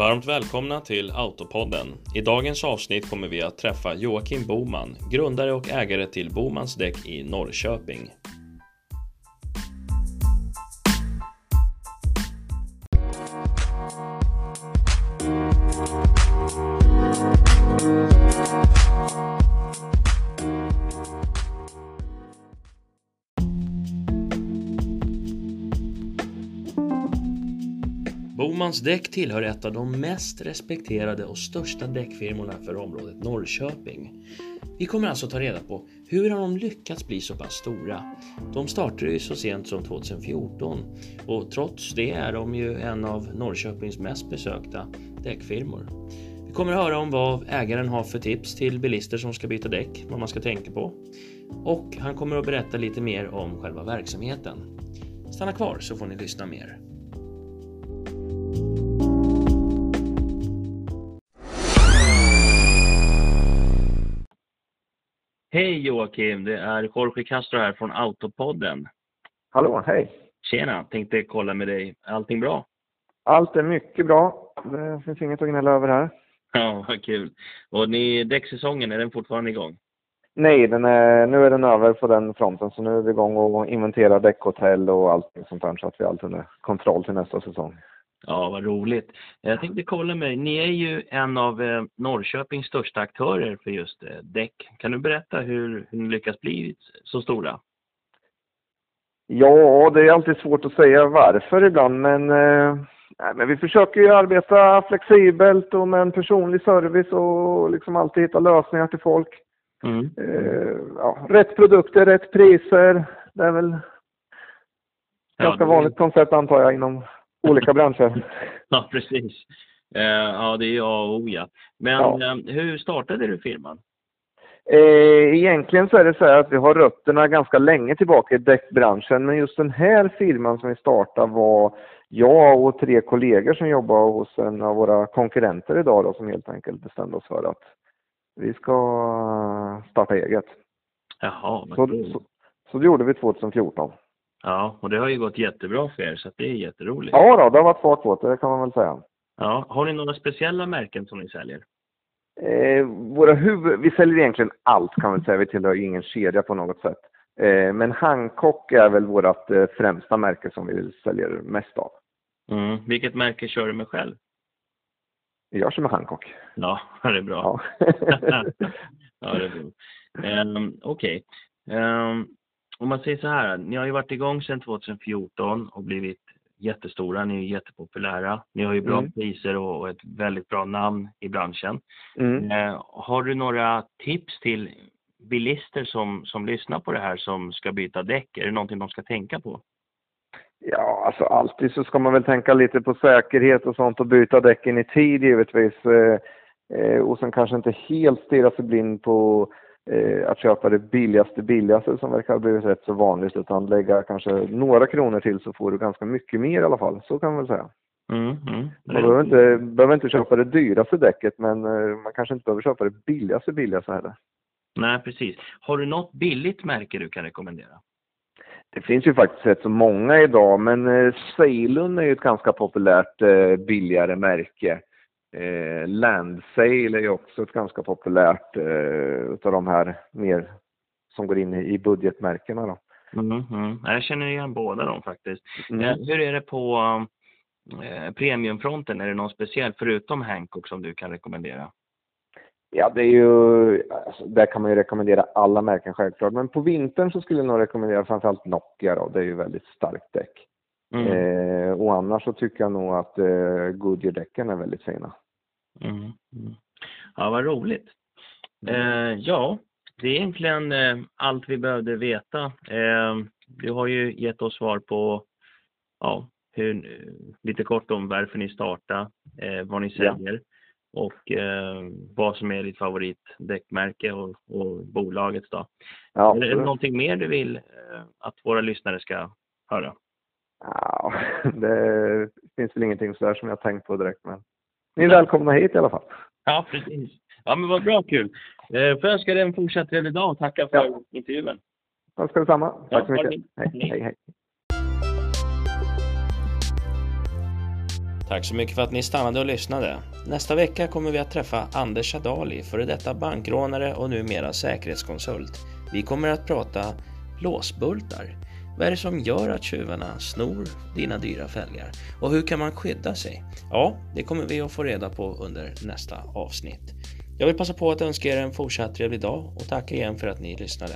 Varmt välkomna till Autopodden. I dagens avsnitt kommer vi att träffa Joakim Boman, grundare och ägare till Bomans däck i Norrköping. Bomans däck tillhör ett av de mest respekterade och största däckfirmorna för området Norrköping. Vi kommer alltså ta reda på hur har de lyckats bli så pass stora? De startade ju så sent som 2014 och trots det är de ju en av Norrköpings mest besökta däckfirmor. Vi kommer att höra om vad ägaren har för tips till bilister som ska byta däck, vad man ska tänka på. Och han kommer att berätta lite mer om själva verksamheten. Stanna kvar så får ni lyssna mer. Hej Joakim, det är Jorge Castro här från Autopodden. Hallå, hej. Tjena, tänkte kolla med dig. Allting bra? Allt är mycket bra. Det finns inget att gnälla över här. Ja, vad kul. Och ni, däcksäsongen, är den fortfarande igång? Nej, den är, nu är den över på den fronten, så nu är vi igång och inventerar däckhotell och allting sånt där så att vi har allt under kontroll till nästa säsong. Ja, vad roligt. Jag tänkte kolla med Ni är ju en av eh, Norrköpings största aktörer för just eh, däck. Kan du berätta hur, hur ni lyckas bli så stora? Ja, det är alltid svårt att säga varför ibland, men, eh, men vi försöker ju arbeta flexibelt och med en personlig service och liksom alltid hitta lösningar till folk. Mm. Eh, ja, rätt produkter, rätt priser. Det är väl ja, ganska det... vanligt koncept antar jag inom olika branscher. ja, precis. Eh, ja, det är A och O ja. Men ja. Eh, hur startade du firman? Eh, egentligen så är det så här att vi har rötterna ganska länge tillbaka i däckbranschen, men just den här firman som vi startade var jag och tre kollegor som jobbar hos en av våra konkurrenter idag då, som helt enkelt bestämde oss för att vi ska starta eget. Jaha, så, så, så det gjorde vi 2014. Ja, och det har ju gått jättebra för er, så det är jätteroligt. Ja, då, det har varit fart på det, kan man väl säga. Ja, har ni några speciella märken som ni säljer? Eh, våra huvud, vi säljer egentligen allt kan man säga, vi tillhör ingen kedja på något sätt. Eh, men Hancock är väl vårt eh, främsta märke som vi säljer mest av. Mm. Vilket märke kör du med själv? Jag kör med Hancock. Ja, det är bra. Ja, ja det är bra. Um, Okej. Okay. Um, om man säger så här, ni har ju varit igång sedan 2014 och blivit jättestora, ni är jättepopulära. Ni har ju bra mm. priser och, ett väldigt bra namn i branschen. Mm. Eh, har du några tips till bilister som, som lyssnar på det här som ska byta däck? Är det någonting de ska tänka på? Ja, alltså alltid så ska man väl tänka lite på säkerhet och sånt och byta däcken i tid givetvis. Eh, eh, och sen kanske inte helt stirra sig blind på eh, att köpa det billigaste billigaste som verkar ha blivit rätt så vanligt utan lägga kanske några kronor till så får du ganska mycket mer i alla fall. Så kan man väl säga. Mm, mm. Man behöver inte, behöver inte köpa det dyraste däcket men eh, man kanske inte behöver köpa det billigaste billigaste heller. Nej, precis. Har du något billigt märke du kan rekommendera? Det finns ju faktiskt rätt så många idag, men eh, Ceylon är ju ett ganska populärt eh, billigare märke. Eh, Landsail är ju också ett ganska populärt eh, utav de här mer som går in i, budgetmärkena då. Mm, mm. Jag känner igen båda dem faktiskt. Mm. Eh, hur är det på eh, premiumfronten? Är det någon speciell förutom Hancock som du kan rekommendera? Ja, det är ju, alltså, där kan man ju rekommendera alla märken självklart, men på vintern så skulle jag nog rekommendera framförallt Nokia då, det är ju väldigt starkt däck. Mm. Eh, och annars så tycker jag nog att eh, Goodyear-däcken är väldigt fina. Mm. Mm. Ja, vad roligt. Mm. Eh, ja, det är egentligen eh, allt vi behövde veta. Eh, du har ju gett oss svar på ja, hur, lite kort om varför ni startar, eh, vad ni säljer ja. och eh, vad som är ditt favoritdäckmärke och, och bolagets. Då. Ja, är det någonting mer du vill eh, att våra lyssnare ska höra? Ja, det finns väl ingenting sådär som jag tänkt på direkt, men ni är välkomna hit i alla fall. Ja, precis. Ja, men vad bra, kul. Eh, får jag önska dig en fortsatt trevlig dag och tacka för ja. intervjun. Tack ska detsamma. Tack ja, så mycket. Hej, hej, hej. Tack så mycket för att ni stannade och lyssnade. Nästa vecka kommer vi att träffa Anders Adali, före detta bankrånare och numera säkerhetskonsult. Vi kommer att prata låsbultar. Vad är det som gör att tjuvarna snor dina dyra fälgar? Och hur kan man skydda sig? Ja, det kommer vi att få reda på under nästa avsnitt. Jag vill passa på att önska er en fortsatt trevlig dag och tacka igen för att ni lyssnade.